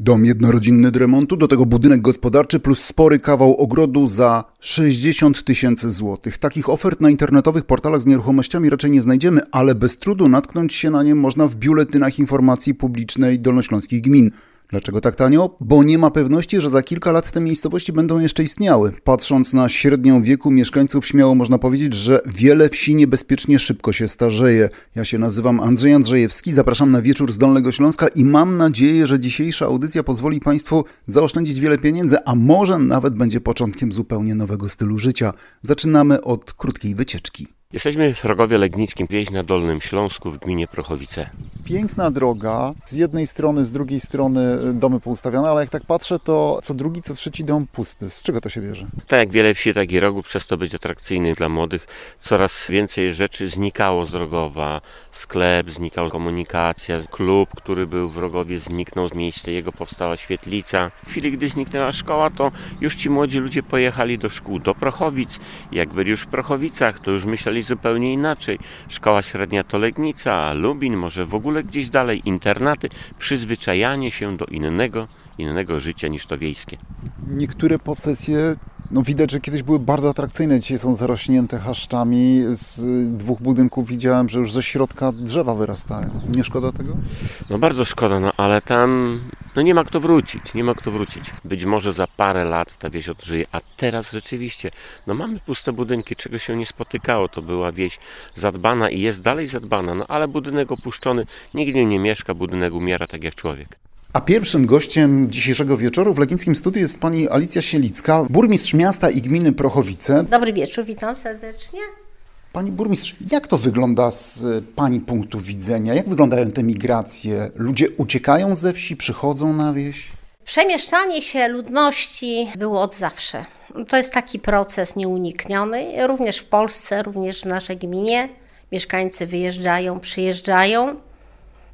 Dom jednorodzinny do remontu, do tego budynek gospodarczy plus spory kawał ogrodu za 60 tysięcy złotych. Takich ofert na internetowych portalach z nieruchomościami raczej nie znajdziemy, ale bez trudu natknąć się na nie można w biuletynach informacji publicznej dolnośląskich gmin. Dlaczego tak tanio? Bo nie ma pewności, że za kilka lat te miejscowości będą jeszcze istniały. Patrząc na średnią wieku mieszkańców, śmiało można powiedzieć, że wiele wsi niebezpiecznie szybko się starzeje. Ja się nazywam Andrzej Andrzejewski, zapraszam na wieczór z Dolnego Śląska i mam nadzieję, że dzisiejsza audycja pozwoli Państwu zaoszczędzić wiele pieniędzy, a może nawet będzie początkiem zupełnie nowego stylu życia. Zaczynamy od krótkiej wycieczki. Jesteśmy w Rogowie Legnickim, wieś na Dolnym Śląsku w gminie Prochowice. Piękna droga, z jednej strony, z drugiej strony domy poustawiane, ale jak tak patrzę, to co drugi, co trzeci dom pusty. Z czego to się bierze? Tak jak wiele wsi, tak i Rogów, przez to być atrakcyjny dla młodych. Coraz więcej rzeczy znikało z Rogowa. Sklep, znikał komunikacja, klub, który był w Rogowie, zniknął z miejsca jego powstała świetlica. W chwili, gdy zniknęła szkoła, to już ci młodzi ludzie pojechali do szkół, do Prochowic. Jak byli już w Prochowicach, to już myśleli zupełnie inaczej. Szkoła średnia to Legnica, Lubin, może w ogóle gdzieś dalej, internaty, przyzwyczajanie się do innego, innego życia niż to wiejskie. Niektóre posesje no widać, że kiedyś były bardzo atrakcyjne, dzisiaj są zarośnięte chaszczami. Z dwóch budynków widziałem, że już ze środka drzewa wyrastają. Nie szkoda tego? No bardzo szkoda, no ale tam no nie ma kto wrócić, nie ma kto wrócić. Być może za parę lat ta wieś odżyje, a teraz rzeczywiście, no mamy puste budynki, czego się nie spotykało. To była wieś zadbana i jest dalej zadbana, no ale budynek opuszczony, nigdy nie mieszka, budynek umiera tak jak człowiek. A pierwszym gościem dzisiejszego wieczoru w Legnickim Studiu jest pani Alicja Sielicka, burmistrz miasta i gminy Prochowice. Dobry wieczór, witam serdecznie. Pani burmistrz, jak to wygląda z pani punktu widzenia? Jak wyglądają te migracje? Ludzie uciekają ze wsi, przychodzą na wieś? Przemieszczanie się ludności było od zawsze. To jest taki proces nieunikniony, również w Polsce, również w naszej gminie. Mieszkańcy wyjeżdżają, przyjeżdżają.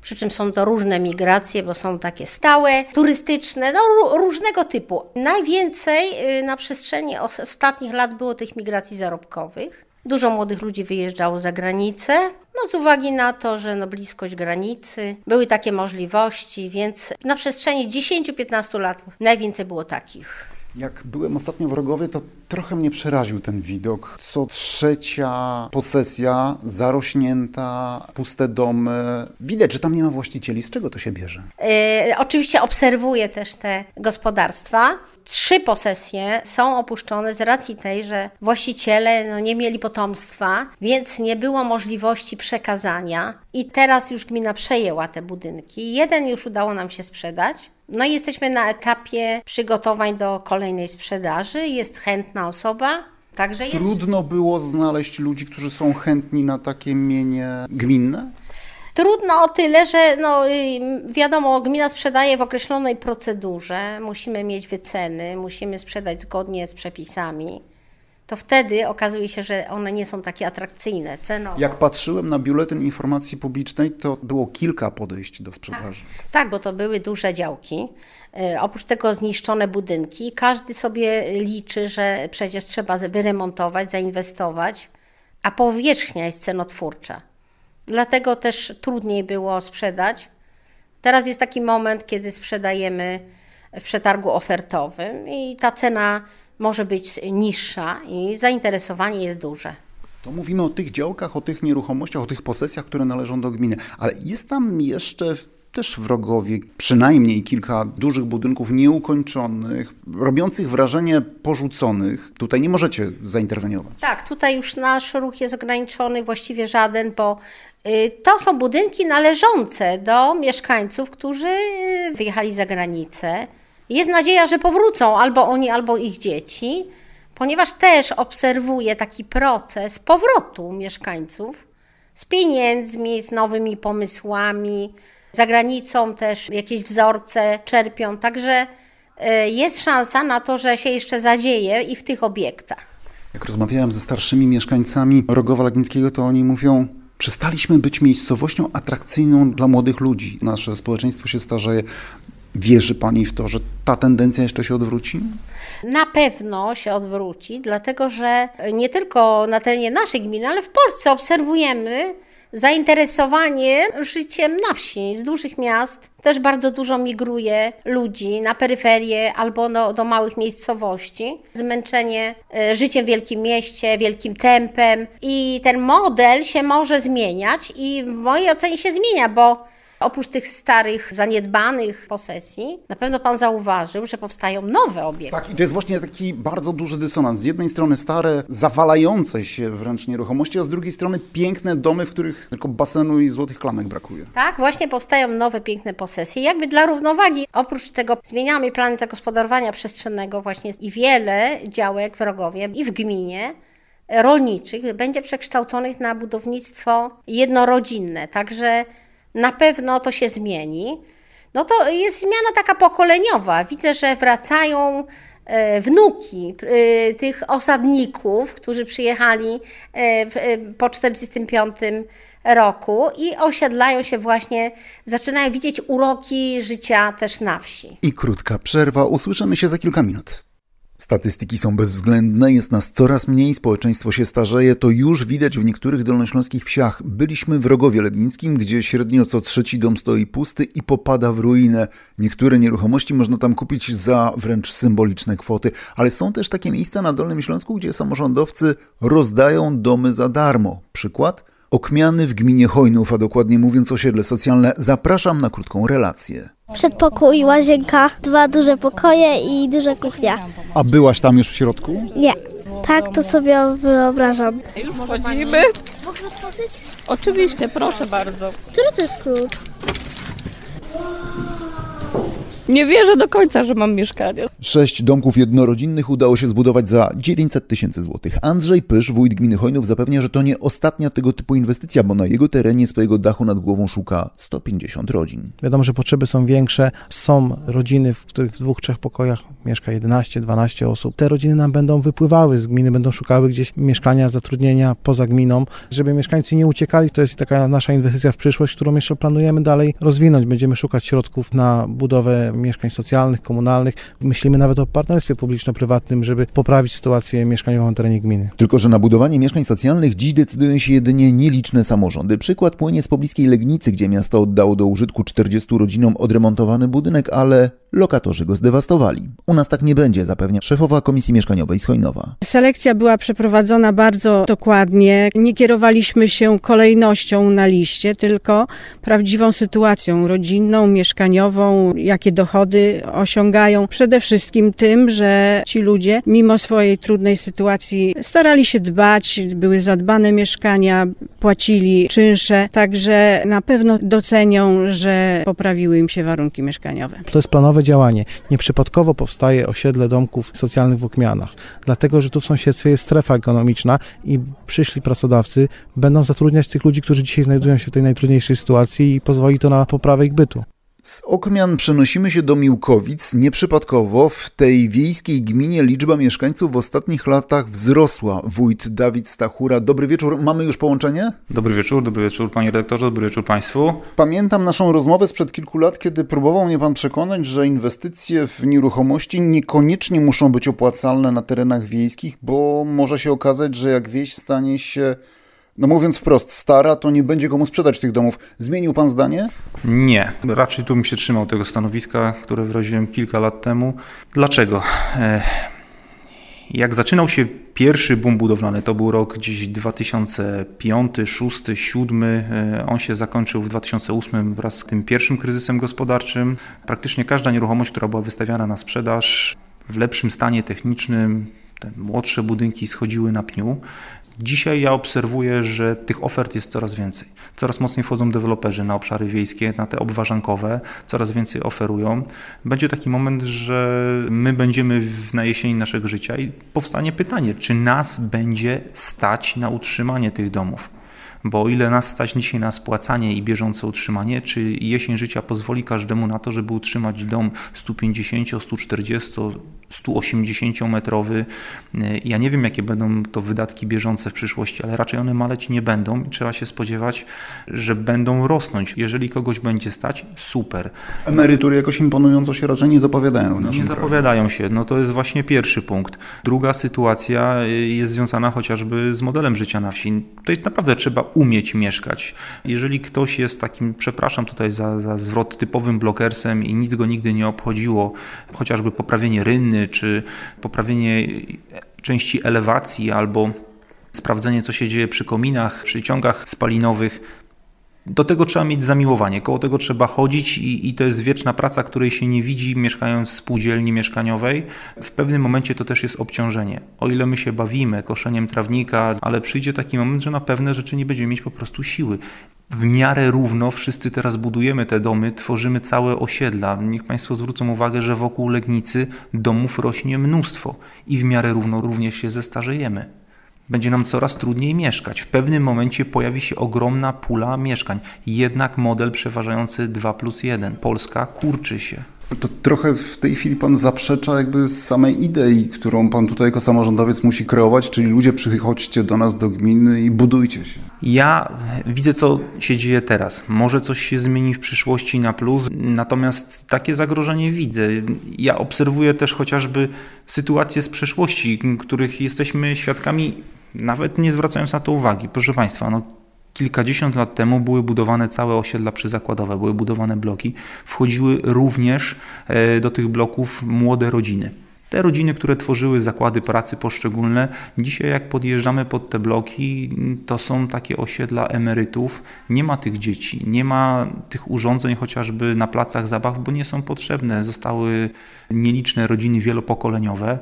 Przy czym są to różne migracje, bo są takie stałe, turystyczne, no różnego typu. Najwięcej y, na przestrzeni ostatnich lat było tych migracji zarobkowych. Dużo młodych ludzi wyjeżdżało za granicę, no z uwagi na to, że no bliskość granicy, były takie możliwości, więc na przestrzeni 10-15 lat najwięcej było takich. Jak byłem ostatnio w Rogowie, to trochę mnie przeraził ten widok. Co trzecia posesja, zarośnięta, puste domy. Widać, że tam nie ma właścicieli. Z czego to się bierze? Yy, oczywiście obserwuję też te gospodarstwa. Trzy posesje są opuszczone z racji tej, że właściciele no, nie mieli potomstwa, więc nie było możliwości przekazania. I teraz już gmina przejęła te budynki. Jeden już udało nam się sprzedać. No i jesteśmy na etapie przygotowań do kolejnej sprzedaży. Jest chętna osoba. Także jest... Trudno było znaleźć ludzi, którzy są chętni na takie mienie gminne? Trudno o tyle, że no, y, wiadomo, gmina sprzedaje w określonej procedurze, musimy mieć wyceny, musimy sprzedać zgodnie z przepisami. To wtedy okazuje się, że one nie są takie atrakcyjne cenowo. Jak patrzyłem na biuletyn informacji publicznej, to było kilka podejść do sprzedaży. Tak, tak bo to były duże działki. Y, oprócz tego zniszczone budynki. Każdy sobie liczy, że przecież trzeba wyremontować, zainwestować, a powierzchnia jest cenotwórcza. Dlatego też trudniej było sprzedać. Teraz jest taki moment, kiedy sprzedajemy w przetargu ofertowym i ta cena może być niższa i zainteresowanie jest duże. To mówimy o tych działkach, o tych nieruchomościach, o tych posesjach, które należą do gminy, ale jest tam jeszcze też w Rogowie przynajmniej kilka dużych budynków nieukończonych, robiących wrażenie porzuconych. Tutaj nie możecie zainterweniować. Tak, tutaj już nasz ruch jest ograniczony, właściwie żaden, bo y, to są budynki należące do mieszkańców, którzy y, wyjechali za granicę. Jest nadzieja, że powrócą albo oni, albo ich dzieci, ponieważ też obserwuję taki proces powrotu mieszkańców z pieniędzmi, z nowymi pomysłami, za granicą też jakieś wzorce czerpią, także e, jest szansa na to, że się jeszcze zadzieje i w tych obiektach. Jak rozmawiałem ze starszymi mieszkańcami Rogowa Legnickiego, to oni mówią, przestaliśmy być miejscowością atrakcyjną dla młodych ludzi. Nasze społeczeństwo się starzeje. Wierzy Pani w to, że ta tendencja jeszcze się odwróci? Na pewno się odwróci, dlatego że nie tylko na terenie naszej gminy, ale w Polsce obserwujemy zainteresowanie życiem na wsi, z dużych miast. Też bardzo dużo migruje ludzi na peryferię albo do, do małych miejscowości. Zmęczenie e, życiem w wielkim mieście, wielkim tempem i ten model się może zmieniać i w mojej ocenie się zmienia, bo Oprócz tych starych, zaniedbanych posesji, na pewno Pan zauważył, że powstają nowe obiekty. Tak, i to jest właśnie taki bardzo duży dysonans. Z jednej strony stare, zawalające się wręcz nieruchomości, a z drugiej strony piękne domy, w których tylko basenu i złotych klamek brakuje. Tak, właśnie powstają nowe, piękne posesje. Jakby dla równowagi, oprócz tego zmieniamy plan zagospodarowania przestrzennego właśnie i wiele działek w Rogowie i w gminie rolniczych będzie przekształconych na budownictwo jednorodzinne. Także na pewno to się zmieni. No to jest zmiana taka pokoleniowa. Widzę, że wracają e, wnuki e, tych osadników, którzy przyjechali e, po 1945 roku i osiedlają się właśnie, zaczynają widzieć uroki życia też na wsi. I krótka przerwa, usłyszymy się za kilka minut. Statystyki są bezwzględne, jest nas coraz mniej, społeczeństwo się starzeje, to już widać w niektórych dolnośląskich wsiach. Byliśmy w Rogowie Legińskim, gdzie średnio co trzeci dom stoi pusty i popada w ruinę. Niektóre nieruchomości można tam kupić za wręcz symboliczne kwoty, ale są też takie miejsca na Dolnym Śląsku, gdzie samorządowcy rozdają domy za darmo. Przykład? Okmiany w gminie Hojnów, a dokładnie mówiąc osiedle socjalne, zapraszam na krótką relację. Przedpokój, łazienka, dwa duże pokoje i duża kuchnia. A byłaś tam już w środku? Nie. Tak to sobie wyobrażam. Już wchodzimy. Mogę otworzyć? Oczywiście, proszę bardzo. Który to jest klucz? Nie wierzę do końca, że mam mieszkanie. Sześć domków jednorodzinnych udało się zbudować za 900 tysięcy złotych. Andrzej Pysz, wójt gminy Hojnów, zapewnia, że to nie ostatnia tego typu inwestycja, bo na jego terenie swojego dachu nad głową szuka 150 rodzin. Wiadomo, że potrzeby są większe. Są rodziny, w których w dwóch, trzech pokojach mieszka 11-12 osób. Te rodziny nam będą wypływały z gminy, będą szukały gdzieś mieszkania, zatrudnienia poza gminą, żeby mieszkańcy nie uciekali. To jest taka nasza inwestycja w przyszłość, którą jeszcze planujemy dalej rozwinąć. Będziemy szukać środków na budowę mieszkań socjalnych, komunalnych. Myślimy nawet o partnerstwie publiczno-prywatnym, żeby poprawić sytuację mieszkaniową na terenie gminy. Tylko, że na budowanie mieszkań socjalnych dziś decydują się jedynie nieliczne samorządy. Przykład płynie z pobliskiej Legnicy, gdzie miasto oddało do użytku 40 rodzinom odremontowany budynek, ale lokatorzy go zdewastowali. U nas tak nie będzie, zapewnia szefowa Komisji Mieszkaniowej z. Selekcja była przeprowadzona bardzo dokładnie. Nie kierowaliśmy się kolejnością na liście, tylko prawdziwą sytuacją rodzinną, mieszkaniową, jakie dochody osiągają. Przede wszystkim tym, że ci ludzie, mimo swojej trudnej sytuacji, starali się dbać, były zadbane mieszkania, płacili czynsze, także na pewno docenią, że poprawiły im się warunki mieszkaniowe. To jest planowe działanie. Nieprzypadkowo powstaje osiedle domków socjalnych w Okmianach, dlatego że tu w sąsiedztwie jest strefa ekonomiczna i przyszli pracodawcy będą zatrudniać tych ludzi, którzy dzisiaj znajdują się w tej najtrudniejszej sytuacji i pozwoli to na poprawę ich bytu. Z Okmian przenosimy się do Miłkowic. Nieprzypadkowo w tej wiejskiej gminie liczba mieszkańców w ostatnich latach wzrosła. Wójt Dawid Stachura. Dobry wieczór. Mamy już połączenie? Dobry wieczór, dobry wieczór panie redaktorze, dobry wieczór państwu. Pamiętam naszą rozmowę sprzed kilku lat, kiedy próbował mnie pan przekonać, że inwestycje w nieruchomości niekoniecznie muszą być opłacalne na terenach wiejskich, bo może się okazać, że jak wieś stanie się no mówiąc wprost, stara, to nie będzie komu sprzedać tych domów. Zmienił pan zdanie? Nie, raczej tu bym się trzymał tego stanowiska, które wyraziłem kilka lat temu. Dlaczego? E, jak zaczynał się pierwszy boom budowlany, to był rok gdzieś 2005, 2006, 2007. On się zakończył w 2008 wraz z tym pierwszym kryzysem gospodarczym. Praktycznie każda nieruchomość, która była wystawiana na sprzedaż w lepszym stanie technicznym, te młodsze budynki schodziły na pniu. Dzisiaj ja obserwuję, że tych ofert jest coraz więcej. Coraz mocniej wchodzą deweloperzy na obszary wiejskie, na te obważankowe, coraz więcej oferują. Będzie taki moment, że my będziemy na jesieni naszego życia i powstanie pytanie, czy nas będzie stać na utrzymanie tych domów. Bo o ile nas stać dzisiaj na spłacanie i bieżące utrzymanie, czy jesień życia pozwoli każdemu na to, żeby utrzymać dom 150, 140, 180-metrowy. Ja nie wiem, jakie będą to wydatki bieżące w przyszłości, ale raczej one maleć nie będą i trzeba się spodziewać, że będą rosnąć. Jeżeli kogoś będzie stać, super. Emerytury jakoś imponująco się raczej nie zapowiadają. Nie kraju. zapowiadają się. No to jest właśnie pierwszy punkt. Druga sytuacja jest związana chociażby z modelem życia na wsi. Tutaj naprawdę trzeba umieć mieszkać. Jeżeli ktoś jest takim, przepraszam tutaj za, za zwrot, typowym blokersem i nic go nigdy nie obchodziło, chociażby poprawienie rynny, czy poprawienie części elewacji, albo sprawdzenie, co się dzieje przy kominach, przy ciągach spalinowych, do tego trzeba mieć zamiłowanie, koło tego trzeba chodzić i, i, to jest wieczna praca, której się nie widzi mieszkając w spółdzielni mieszkaniowej. W pewnym momencie to też jest obciążenie. O ile my się bawimy koszeniem trawnika, ale przyjdzie taki moment, że na pewne rzeczy nie będziemy mieć po prostu siły. W miarę równo wszyscy teraz budujemy te domy, tworzymy całe osiedla. Niech Państwo zwrócą uwagę, że wokół Legnicy domów rośnie mnóstwo i w miarę równo również się zestarzejemy będzie nam coraz trudniej mieszkać. W pewnym momencie pojawi się ogromna pula mieszkań. Jednak model przeważający 2 plus 1. Polska kurczy się. To trochę w tej chwili pan zaprzecza jakby samej idei, którą pan tutaj jako samorządowiec musi kreować, czyli ludzie przychodźcie do nas do gminy i budujcie się. Ja widzę, co się dzieje teraz. Może coś się zmieni w przyszłości na plus, natomiast takie zagrożenie widzę. Ja obserwuję też chociażby sytuacje z przeszłości, których jesteśmy świadkami, nawet nie zwracając na to uwagi. Proszę Państwa, no Kilkadziesiąt lat temu były budowane całe osiedla przyzakładowe, były budowane bloki. Wchodziły również do tych bloków młode rodziny. Te rodziny, które tworzyły zakłady pracy poszczególne, dzisiaj jak podjeżdżamy pod te bloki, to są takie osiedla emerytów. Nie ma tych dzieci, nie ma tych urządzeń chociażby na placach zabaw, bo nie są potrzebne. Zostały nieliczne rodziny wielopokoleniowe.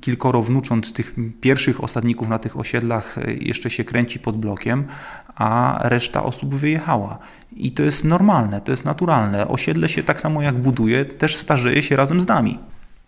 Kilkoro wnucząt tych pierwszych osadników na tych osiedlach jeszcze się kręci pod blokiem, a reszta osób wyjechała. I to jest normalne, to jest naturalne. Osiedle się tak samo jak buduje, też starzeje się razem z nami.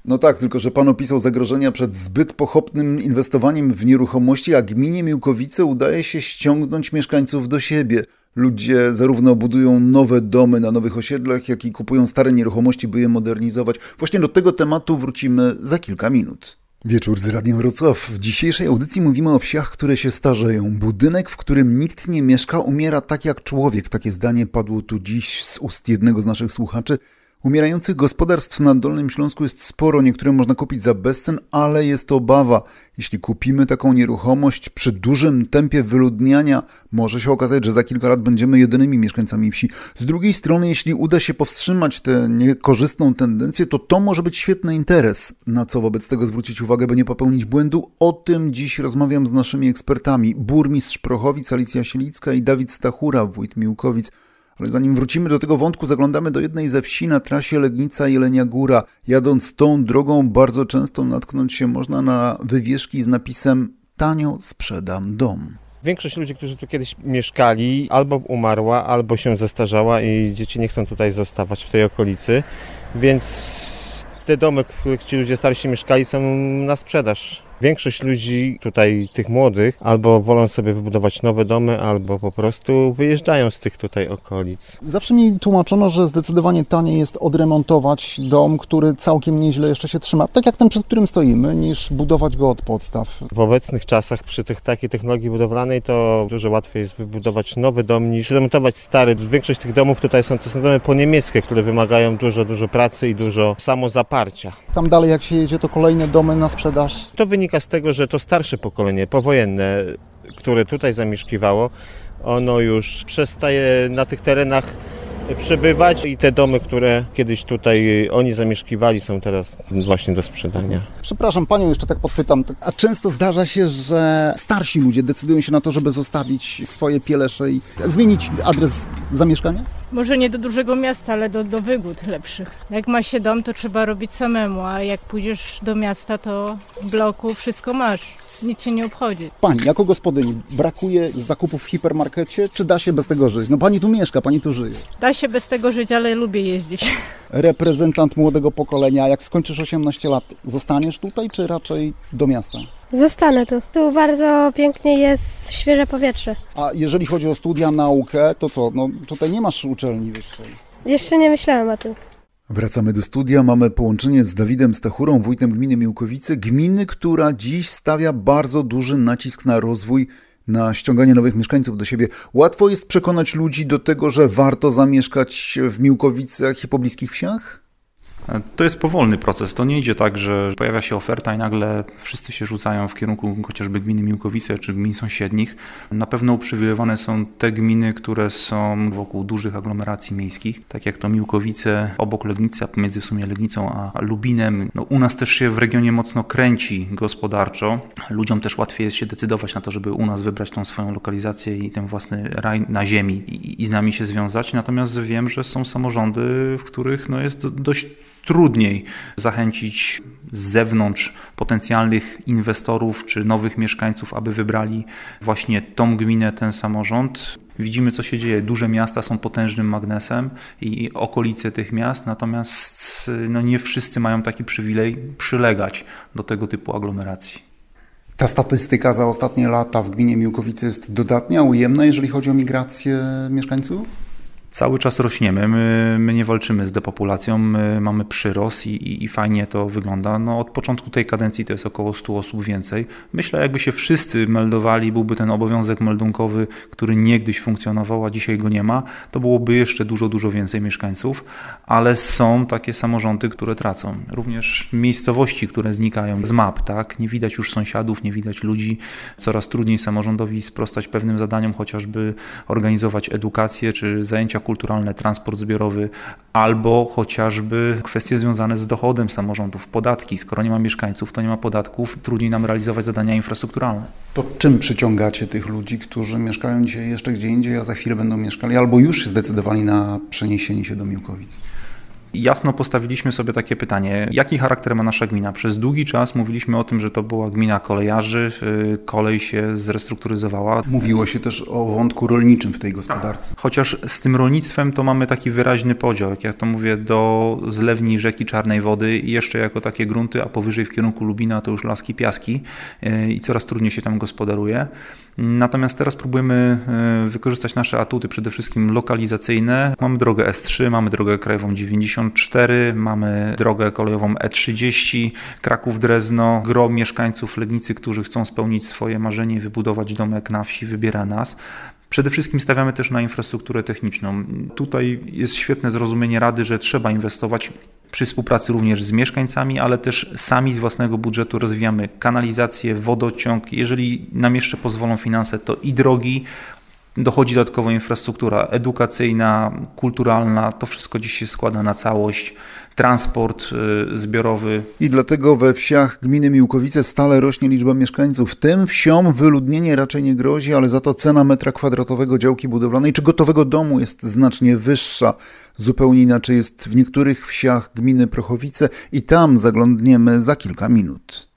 No tak, tylko że pan opisał zagrożenia przed zbyt pochopnym inwestowaniem w nieruchomości, a gminie Miłkowice udaje się ściągnąć mieszkańców do siebie. Ludzie zarówno budują nowe domy na nowych osiedlach, jak i kupują stare nieruchomości, by je modernizować. Właśnie do tego tematu wrócimy za kilka minut. Wieczór z Radiem Wrocław. W dzisiejszej audycji mówimy o wsiach, które się starzeją. Budynek, w którym nikt nie mieszka, umiera tak jak człowiek. Takie zdanie padło tu dziś z ust jednego z naszych słuchaczy. Umierających gospodarstw na Dolnym Śląsku jest sporo, niektóre można kupić za bezcen, ale jest obawa. Jeśli kupimy taką nieruchomość przy dużym tempie wyludniania, może się okazać, że za kilka lat będziemy jedynymi mieszkańcami wsi. Z drugiej strony, jeśli uda się powstrzymać tę niekorzystną tendencję, to to może być świetny interes. Na co wobec tego zwrócić uwagę, by nie popełnić błędu? O tym dziś rozmawiam z naszymi ekspertami. Burmistrz Prochowic, Alicja Sielicka i Dawid Stachura, wójt Miłkowic. Ale zanim wrócimy do tego wątku, zaglądamy do jednej ze wsi na trasie Legnica-Jelenia Góra. Jadąc tą drogą bardzo często natknąć się można na wywieszki z napisem Tanio sprzedam dom. Większość ludzi, którzy tu kiedyś mieszkali, albo umarła, albo się zestarzała i dzieci nie chcą tutaj zostawać w tej okolicy, więc te domy, w których ci ludzie starsi mieszkali są na sprzedaż. Większość ludzi tutaj, tych młodych, albo wolą sobie wybudować nowe domy, albo po prostu wyjeżdżają z tych tutaj okolic. Zawsze mi tłumaczono, że zdecydowanie taniej jest odremontować dom, który całkiem nieźle jeszcze się trzyma, tak jak ten, przed którym stoimy, niż budować go od podstaw. W obecnych czasach przy tych takiej technologii budowlanej to dużo łatwiej jest wybudować nowy dom niż remontować stary. Większość tych domów tutaj są, to są domy poniemieckie, które wymagają dużo, dużo pracy i dużo samozaparcia. Tam dalej jak się jedzie, to kolejne domy na sprzedaż. To wynika z tego, że to starsze pokolenie, powojenne, które tutaj zamieszkiwało, ono już przestaje na tych terenach przebywać i te domy, które kiedyś tutaj oni zamieszkiwali są teraz właśnie do sprzedania. Przepraszam Panią, jeszcze tak podpytam, a często zdarza się, że starsi ludzie decydują się na to, żeby zostawić swoje pielesze i zmienić adres zamieszkania? Może nie do dużego miasta, ale do, do wygód lepszych. Jak ma się dom, to trzeba robić samemu, a jak pójdziesz do miasta, to w bloku wszystko masz. Nic się nie obchodzi. Pani, jako gospodyni, brakuje zakupów w hipermarkecie, czy da się bez tego żyć? No Pani tu mieszka, Pani tu żyje. Da się bez tego żyć, ale lubię jeździć. Reprezentant młodego pokolenia, jak skończysz 18 lat, zostaniesz tutaj, czy raczej do miasta? Zostanę tu. Tu bardzo pięknie jest świeże powietrze. A jeżeli chodzi o studia, naukę, to co? No tutaj nie masz uczelni wyższej. Jeszcze nie myślałem o tym. Wracamy do studia. Mamy połączenie z Dawidem Stachurą, wójtem gminy Miłkowice, gminy, która dziś stawia bardzo duży nacisk na rozwój, na ściąganie nowych mieszkańców do siebie. Łatwo jest przekonać ludzi do tego, że warto zamieszkać w Miłkowicach i pobliskich wsiach? To jest powolny proces. To nie idzie tak, że pojawia się oferta i nagle wszyscy się rzucają w kierunku chociażby gminy Miłkowice czy gmin sąsiednich. Na pewno uprzywilejowane są te gminy, które są wokół dużych aglomeracji miejskich, tak jak to Miłkowice, obok Legnicy, a pomiędzy w sumie Legnicą a Lubinem. No, u nas też się w regionie mocno kręci gospodarczo. Ludziom też łatwiej jest się decydować na to, żeby u nas wybrać tą swoją lokalizację i ten własny raj na ziemi i, i z nami się związać. Natomiast wiem, że są samorządy, w których no, jest dość trudniej zachęcić z zewnątrz potencjalnych inwestorów czy nowych mieszkańców, aby wybrali właśnie tą gminę, ten samorząd. Widzimy, co się dzieje. Duże miasta są potężnym magnesem i okolice tych miast, natomiast no, nie wszyscy mają taki przywilej przylegać do tego typu aglomeracji. Ta statystyka za ostatnie lata w gminie Miłkowice jest dodatnia, ujemna, jeżeli chodzi o migrację mieszkańców? Cały czas rośniemy, my, my nie walczymy z depopulacją, my mamy przyrost i, i, i, fajnie to wygląda. No, od początku tej kadencji to jest około 100 osób więcej. Myślę, jakby się wszyscy meldowali, byłby ten obowiązek meldunkowy, który niegdyś funkcjonował, a dzisiaj go nie ma, to byłoby jeszcze dużo, dużo więcej mieszkańców, ale są takie samorządy, które tracą. Również miejscowości, które znikają z map, tak? Nie widać już sąsiadów, nie widać ludzi. Coraz trudniej samorządowi sprostać pewnym zadaniom, chociażby organizować edukację czy zajęcia kulturalne, transport zbiorowy, albo chociażby kwestie związane z dochodem samorządów, podatki. Skoro nie ma mieszkańców, to nie ma podatków, trudniej nam realizować zadania infrastrukturalne. To czym przyciągacie tych ludzi, którzy mieszkają dzisiaj jeszcze gdzie indziej, a za chwilę będą mieszkali, albo już zdecydowali na przeniesienie się do Miłkowic? Jasno postawiliśmy sobie takie pytanie, jaki charakter ma nasza gmina? Przez długi czas mówiliśmy o tym, że to była gmina kolejarzy, y, kolej się zrestrukturyzowała. Mówiło się też o wątku rolniczym w tej gospodarce. Tak. Chociaż z tym rolnictwem to mamy taki wyraźny podział, jak ja to mówię, do zlewni rzeki Czarnej Wody i jeszcze jako takie grunty, a powyżej w kierunku Lubina to już laski, piaski y, i coraz trudniej się tam gospodaruje. Natomiast teraz próbujemy y, wykorzystać nasze atuty, przede wszystkim lokalizacyjne. Mamy drogę S3, mamy drogę krajową 90, 54, mamy drogę kolejową E30, Kraków-Drezno, gro mieszkańców Legnicy, którzy chcą spełnić swoje marzenie i wybudować domek na wsi, wybiera nas. Przede wszystkim stawiamy też na infrastrukturę techniczną. Tutaj jest świetne zrozumienie Rady, że trzeba inwestować przy współpracy również z mieszkańcami, ale też sami z własnego budżetu rozwijamy kanalizację, wodociąg. Jeżeli nam jeszcze pozwolą finanse, to i drogi dochodzi dodatkowo infrastruktura edukacyjna, kulturalna, to wszystko dziś się składa na całość, transport y, zbiorowy. I dlatego we wsiach gminy Miłkowice stale rośnie liczba mieszkańców. Tym wsiom wyludnienie raczej nie grozi, ale za to cena metra kwadratowego działki budowlanej czy gotowego domu jest znacznie wyższa. Zupełnie inaczej jest w niektórych wsiach gminy Prochowice i tam zaglądniemy za kilka minut.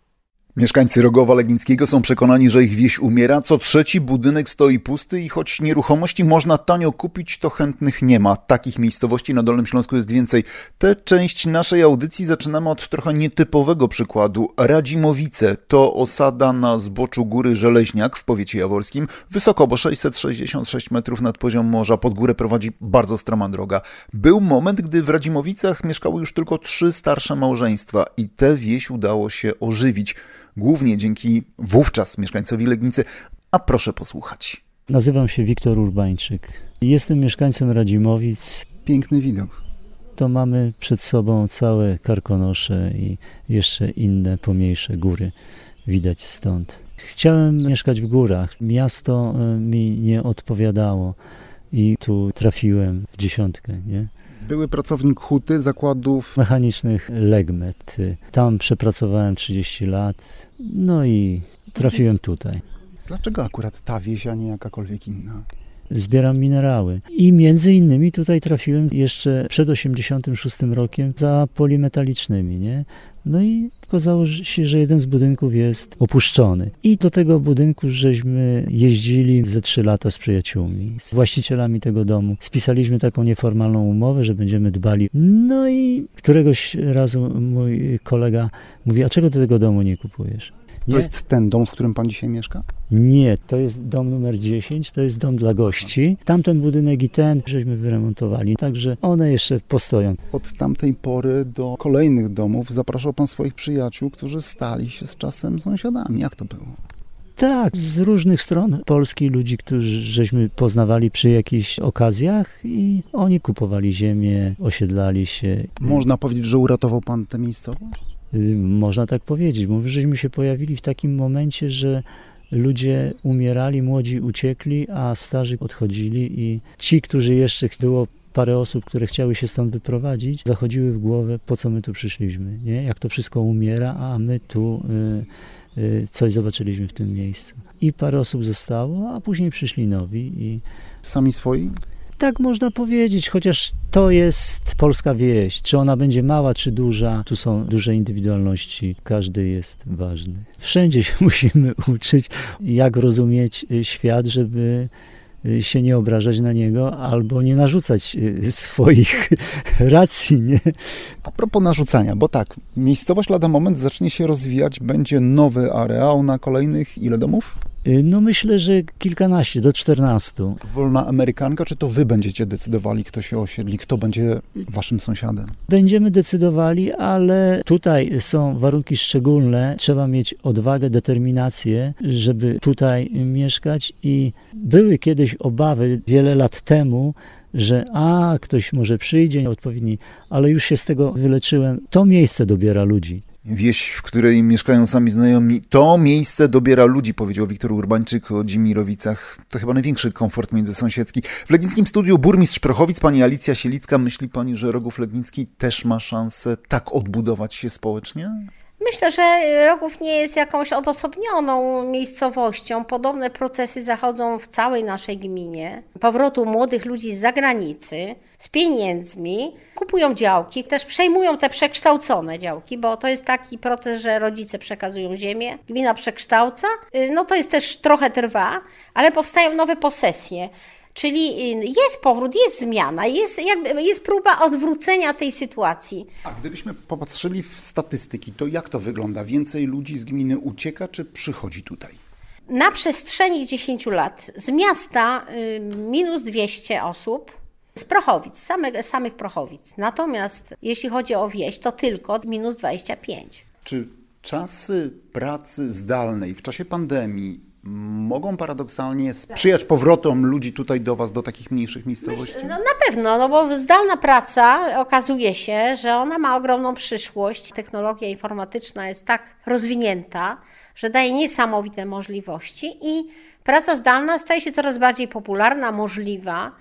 Mieszkańcy Rogowa Legnickiego są przekonani, że ich wieś umiera. Co trzeci budynek stoi pusty i choć nieruchomości można tanio kupić, to chętnych nie ma. Takich miejscowości na Dolnym Śląsku jest więcej. Tę część naszej audycji zaczynamy od trochę nietypowego przykładu. Radzimowice to osada na zboczu góry Żeleźniak w powiecie jaworskim. Wysoko, bo 666 metrów nad poziom morza. Pod górę prowadzi bardzo stroma droga. Był moment, gdy w Radzimowicach mieszkały już tylko trzy starsze małżeństwa i tę wieś udało się ożywić głównie dzięki wówczas mieszkańcowi Legnicy. A proszę posłuchać. Nazywam się Wiktor Urbańczyk. Jestem mieszkańcem Radzimowic. Piękny widok. To mamy przed sobą całe Karkonosze i jeszcze inne pomniejsze góry. Widać stąd. Chciałem mieszkać w górach. Miasto e, mi nie odpowiadało i tu trafiłem w dziesiątkę. Nie? Były pracownik huty zakładów mechanicznych Legmet. Tam przepracowałem 30 lat, no i trafiłem tutaj. Dlaczego akurat ta wieś, a nie jakakolwiek inna? Zbieram minerały. I między innymi tutaj trafiłem jeszcze przed 86 rokiem za polimetalicznymi, nie? No i okazało się, że jeden z budynków jest opuszczony. I do tego budynku żeśmy jeździli ze trzy lata z przyjaciółmi, z właścicielami tego domu. Spisaliśmy taką nieformalną umowę, że będziemy dbali. No i któregoś razu mój kolega mówi, a czego ty tego domu nie kupujesz? Nie? To jest ten dom, w którym pan dzisiaj mieszka? Nie, to jest dom numer 10, to jest dom dla gości. Tamten budynek i ten żeśmy wyremontowali, także one jeszcze postoją. Od tamtej pory do kolejnych domów zapraszał pan swoich przyjaciół, którzy stali się z czasem sąsiadami. Jak to było? Tak, z różnych stron Polski, ludzi, którzy żeśmy poznawali przy jakichś okazjach i oni kupowali ziemię, osiedlali się. Można powiedzieć, że uratował pan tę miejscowość? Y, Można tak powiedzieć, bo żeśmy się pojawili w takim momencie, że ludzie umierali, młodzi uciekli, a starzy odchodzili i ci, którzy jeszcze było parę osób, które chciały się stąd wyprowadzić, zachodziły w głowę, po co my tu przyszliśmy, nie? Jak to wszystko umiera, a my tu y, y, coś zobaczyliśmy w tym miejscu. I parę osób zostało, a później przyszli nowi i Sami swoi? Tak można powiedzieć, chociaż to jest polska wieś. Czy ona będzie mała, czy duża, tu są duże indywidualności, każdy jest ważny. Wszędzie się musimy uczyć, jak rozumieć y, świat, żeby y, się nie obrażać na niego albo nie narzucać y, swoich racji, nie? A propos narzucania, bo tak, miejscowość lada moment zacznie się rozwijać, będzie nowy areał na kolejnych ile domów? Y, No myślę, że kilkanaście do czternastu. Wolna Amerykanka, czy to wy będziecie decydowali, kto się osiedli, kto będzie waszym sąsiadem? Będziemy decydowali, ale tutaj są warunki szczególne. Trzeba mieć odwagę, determinację, żeby tutaj mieszkać. I były kiedyś obawy wiele lat temu, że a ktoś może przyjdzie odpowiedni, ale już się z tego wyleczyłem. To miejsce dobiera ludzi. Wieś, w której mieszkają sami znajomi, to miejsce dobiera ludzi, powiedział Wiktor Urbańczyk o Dzimirowicach. To chyba największy komfort międzysąsiedzki. W Legnickim Studiu burmistrz Prochowic, pani Alicja Sielicka. Myśli pani, że Rogów Legnicki też ma szansę tak odbudować się społecznie? Myślę, że Rogów nie jest jakąś odosobnioną miejscowością. Podobne procesy zachodzą w całej naszej gminie. Powrotu młodych ludzi z zagranicy, z pieniędzmi, kupują działki, też przejmują te przekształcone działki, bo to jest taki proces, że rodzice przekazują ziemię, gmina przekształca. Y, No to jest też trochę trwa, ale powstają nowe posesje. Czyli y, jest powrót, jest zmiana, jest, jakby, jest próba odwrócenia tej sytuacji. A gdybyśmy popatrzyli w statystyki, to jak to wygląda? Więcej ludzi z gminy ucieka, czy przychodzi tutaj? Na przestrzeni 10 lat z miasta y, minus 200 osób, z Prochowic, same, samych Prochowic. Natomiast jeśli chodzi o wieś, to tylko minus 25. Czy czasy pracy zdalnej w czasie pandemii mogą paradoksalnie sprzyjać powrotom ludzi tutaj do Was, do takich mniejszych miejscowości? No na pewno, no bo zdalna praca okazuje się, że ona ma ogromną przyszłość. Technologia informatyczna jest tak rozwinięta, że daje niesamowite możliwości i praca zdalna staje się coraz bardziej popularna, możliwa.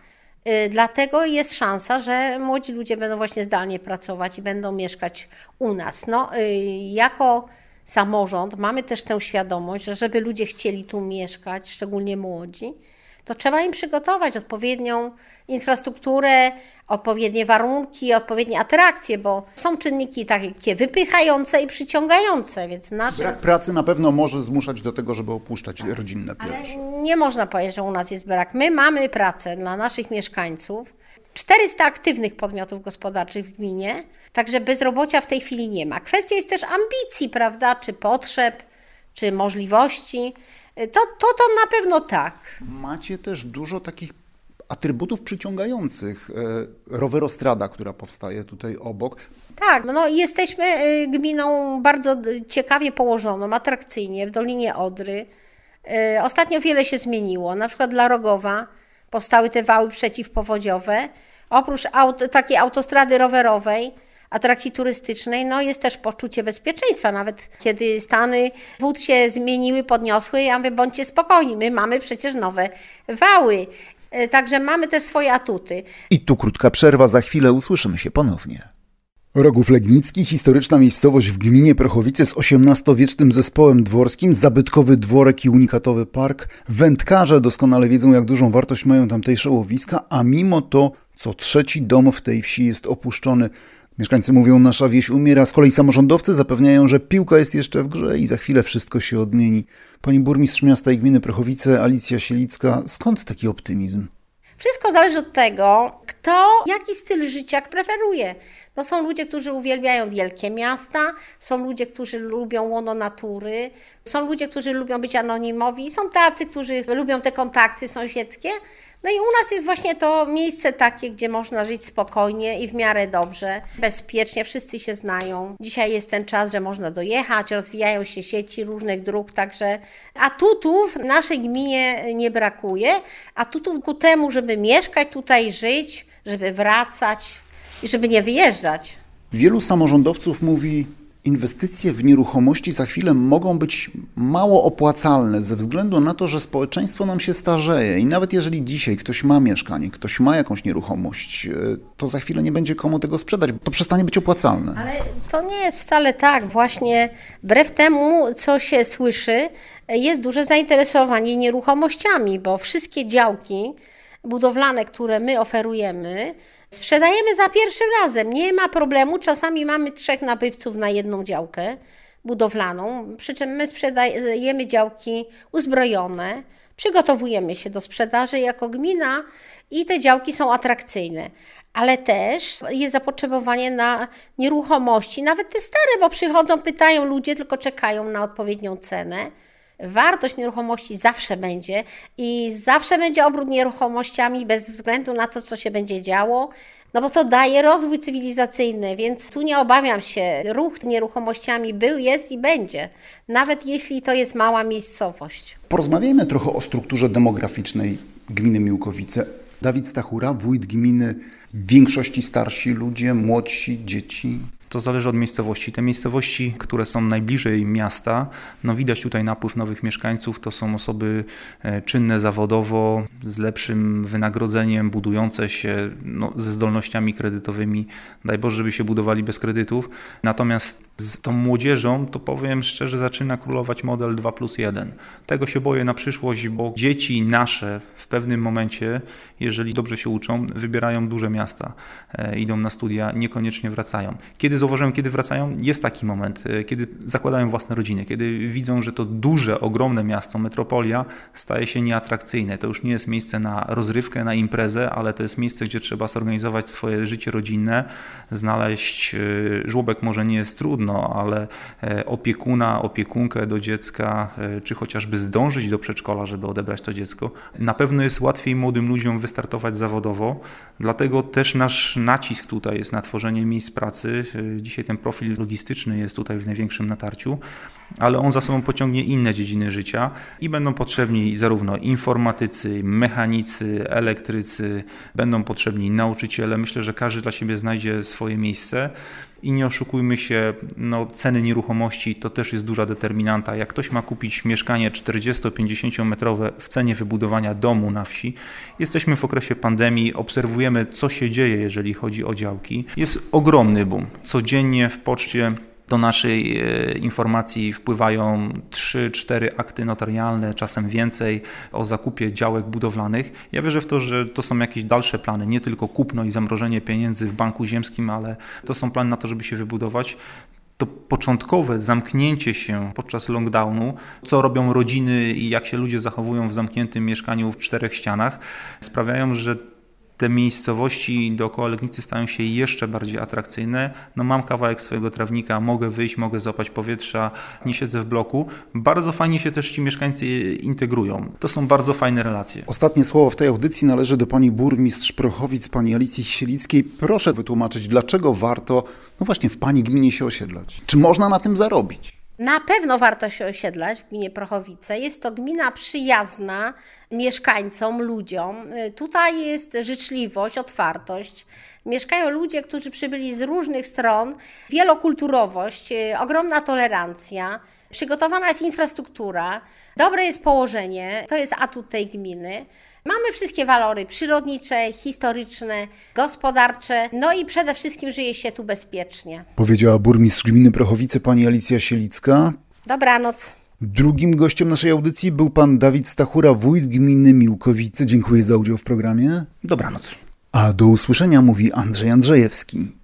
Y, Dlatego jest szansa, że młodzi ludzie będą właśnie zdalnie pracować i będą mieszkać u nas. No, y, jako samorząd mamy też tę świadomość, że żeby ludzie chcieli tu mieszkać, szczególnie młodzi, to trzeba im przygotować odpowiednią infrastrukturę, odpowiednie warunki, odpowiednie atrakcje, bo są czynniki takie wypychające i przyciągające, więc. Brak pracy na pewno może zmuszać do tego, żeby opuszczać rodzinne wieś. Nie można powiedzieć, że u nas jest brak. My mamy pracę dla naszych mieszkańców. 400 aktywnych podmiotów gospodarczych w gminie, także bezrobocia w tej chwili nie ma. Kwestia jest też ambicji, prawda, czy potrzeb, czy możliwości. To, to, to na pewno tak. Macie też dużo takich atrybutów przyciągających. E, Rowerostrada, która powstaje tutaj obok. Tak, no jesteśmy y, gminą bardzo ciekawie położoną, atrakcyjnie w Dolinie Odry. Y, Ostatnio wiele się zmieniło. Na przykład dla Rogowa powstały te wały przeciwpowodziowe. Oprócz aut, takiej autostrady rowerowej, atrakcji turystycznej, no jest też poczucie bezpieczeństwa. Nawet kiedy stany wód się zmieniły, podniosły, ja mówię, bądźcie spokojni, my mamy przecież nowe wały. Y, Także mamy też swoje atuty. I tu krótka przerwa, za chwilę usłyszymy się ponownie. Rogów Legnicki, historyczna miejscowość w gminie Prochowice z XVIII-wiecznym zespołem dworskim, zabytkowy dworek i unikatowy park. Wędkarze doskonale wiedzą, jak dużą wartość mają tamtejsze łowiska, a mimo to co trzeci dom w tej wsi jest opuszczony. Mieszkańcy mówią, nasza wieś umiera, z kolei samorządowcy zapewniają, że piłka jest jeszcze w grze i za chwilę wszystko się odmieni. Pani burmistrz miasta i gminy Prochowice, Alicja Sielicka, skąd taki optymizm? Wszystko zależy od tego, kto jaki styl życia preferuje. No są ludzie, którzy uwielbiają wielkie miasta, są ludzie, którzy lubią łono natury, są ludzie, którzy lubią być anonimowi, są tacy, którzy lubią te kontakty sąsiedzkie. No i u nas jest właśnie to miejsce takie, gdzie można żyć spokojnie i w miarę dobrze, bezpiecznie, wszyscy się znają. Dzisiaj jest ten czas, że można dojechać, rozwijają się sieci różnych dróg, także atutów w naszej gminie nie brakuje. Atutów ku temu, żeby mieszkać tutaj, żyć, żeby wracać i żeby nie wyjeżdżać. Wielu samorządowców mówi, Inwestycje w nieruchomości za chwilę mogą być mało opłacalne ze względu na to, że społeczeństwo nam się starzeje i nawet jeżeli dzisiaj ktoś ma mieszkanie, ktoś ma jakąś nieruchomość, e, to za chwilę nie będzie komu tego sprzedać, to przestanie być opłacalne. Ale to nie jest wcale tak. Właśnie wbrew temu, co się słyszy, jest duże zainteresowanie nieruchomościami, bo wszystkie działki budowlane, które my oferujemy, Sprzedajemy za pierwszym razem, nie ma problemu. Czasami mamy trzech nabywców na jedną działkę budowlaną, przy czym my sprzedajemy działki uzbrojone, przygotowujemy się do sprzedaży jako gmina i te działki są atrakcyjne. Ale też jest zapotrzebowanie na nieruchomości, nawet te stare, bo przychodzą, pytają ludzie, tylko czekają na odpowiednią cenę wartość nieruchomości zawsze będzie i zawsze będzie obrót nieruchomościami bez względu na to, co się będzie działo. No bo to daje rozwój cywilizacyjny, więc tu nie obawiam się. Ruch nieruchomościami był, jest i będzie, nawet jeśli to jest mała miejscowość. Porozmawiajmy trochę o strukturze demograficznej gminy Miłkowice. Dawid Stachura, wójt gminy, w większości starsi ludzie, młodsi, dzieci. To zależy od miejscowości. Te miejscowości, które są najbliżej miasta, no widać tutaj napływ nowych mieszkańców. To są osoby e, czynne zawodowo, z lepszym wynagrodzeniem, budujące się no, ze zdolnościami kredytowymi. Daj Boże, żeby się budowali bez kredytów. Natomiast z tą młodzieżą, to powiem szczerze, zaczyna królować model 2 plus 1. Tego się boję na przyszłość, bo dzieci nasze w pewnym momencie, jeżeli dobrze się uczą, wybierają duże miasta, e, idą na studia, niekoniecznie wracają. Kiedy zauważyłem, kiedy wracają, jest taki moment, e, kiedy zakładają własne rodziny, kiedy widzą, że to duże, ogromne miasto, metropolia staje się nieatrakcyjne. To już nie jest miejsce na rozrywkę, na imprezę, ale to jest miejsce, gdzie trzeba zorganizować swoje życie rodzinne, znaleźć e, żłobek może nie jest trudno, ale e, opiekuna, opiekunkę do dziecka, czy chociażby zdążyć do przedszkola, żeby odebrać to dziecko. Na pewno jest łatwiej młodym ludziom wystartować zawodowo, dlatego też nasz nacisk tutaj jest na tworzenie miejsc pracy Dzisiaj ten profil logistyczny jest tutaj w największym natarciu, ale on za sobą pociągnie inne dziedziny życia i będą potrzebni zarówno informatycy, mechanicy, elektrycy, będą potrzebni nauczyciele. Myślę, że każdy dla siebie znajdzie swoje miejsce. I nie oszukujmy się, no, ceny nieruchomości to też jest duża determinanta. Jak ktoś ma kupić mieszkanie 40-50 metrowe w cenie wybudowania domu na wsi, jesteśmy w okresie pandemii, obserwujemy co się dzieje, jeżeli chodzi o działki. Jest ogromny boom. Codziennie w poczcie do naszej e, informacji wpływają 3-4 akty notarialne, czasem więcej, o zakupie działek budowlanych. Ja wierzę w to, że to są jakieś dalsze plany, nie tylko kupno i zamrożenie pieniędzy w banku ziemskim, ale to są plany na to, żeby się wybudować to początkowe zamknięcie się podczas lockdownu, co robią rodziny i jak się ludzie zachowują w zamkniętym mieszkaniu w czterech ścianach, sprawiają, że te miejscowości dookoła Legnicy stają się jeszcze bardziej atrakcyjne. No mam kawałek swojego trawnika, mogę wyjść, mogę złapać powietrza, nie siedzę w bloku. Bardzo fajnie się też ci mieszkańcy integrują. To są bardzo fajne relacje. Ostatnie słowo w tej audycji należy do pani burmistrz Prochowic, pani Alicji Sielickiej. Proszę wytłumaczyć, dlaczego warto no właśnie w pani gminie się osiedlać? Czy można na tym zarobić? Na pewno warto się osiedlać w gminie Prochowice. Jest to gmina przyjazna mieszkańcom, ludziom. Tutaj jest życzliwość, otwartość. Mieszkają ludzie, którzy przybyli z różnych stron, wielokulturowość, ogromna tolerancja. Przygotowana jest infrastruktura, dobre jest położenie, to jest atut tej gminy. Mamy wszystkie walory przyrodnicze, historyczne, gospodarcze, no i przede wszystkim żyje się tu bezpiecznie. Powiedziała burmistrz gminy Prochowice pani Alicja Sielicka. Dobranoc. Drugim gościem naszej audycji był pan Dawid Stachura, wójt gminy Miłkowice. Dziękuję za udział w programie. Dobranoc. A do usłyszenia mówi Andrzej Andrzejewski.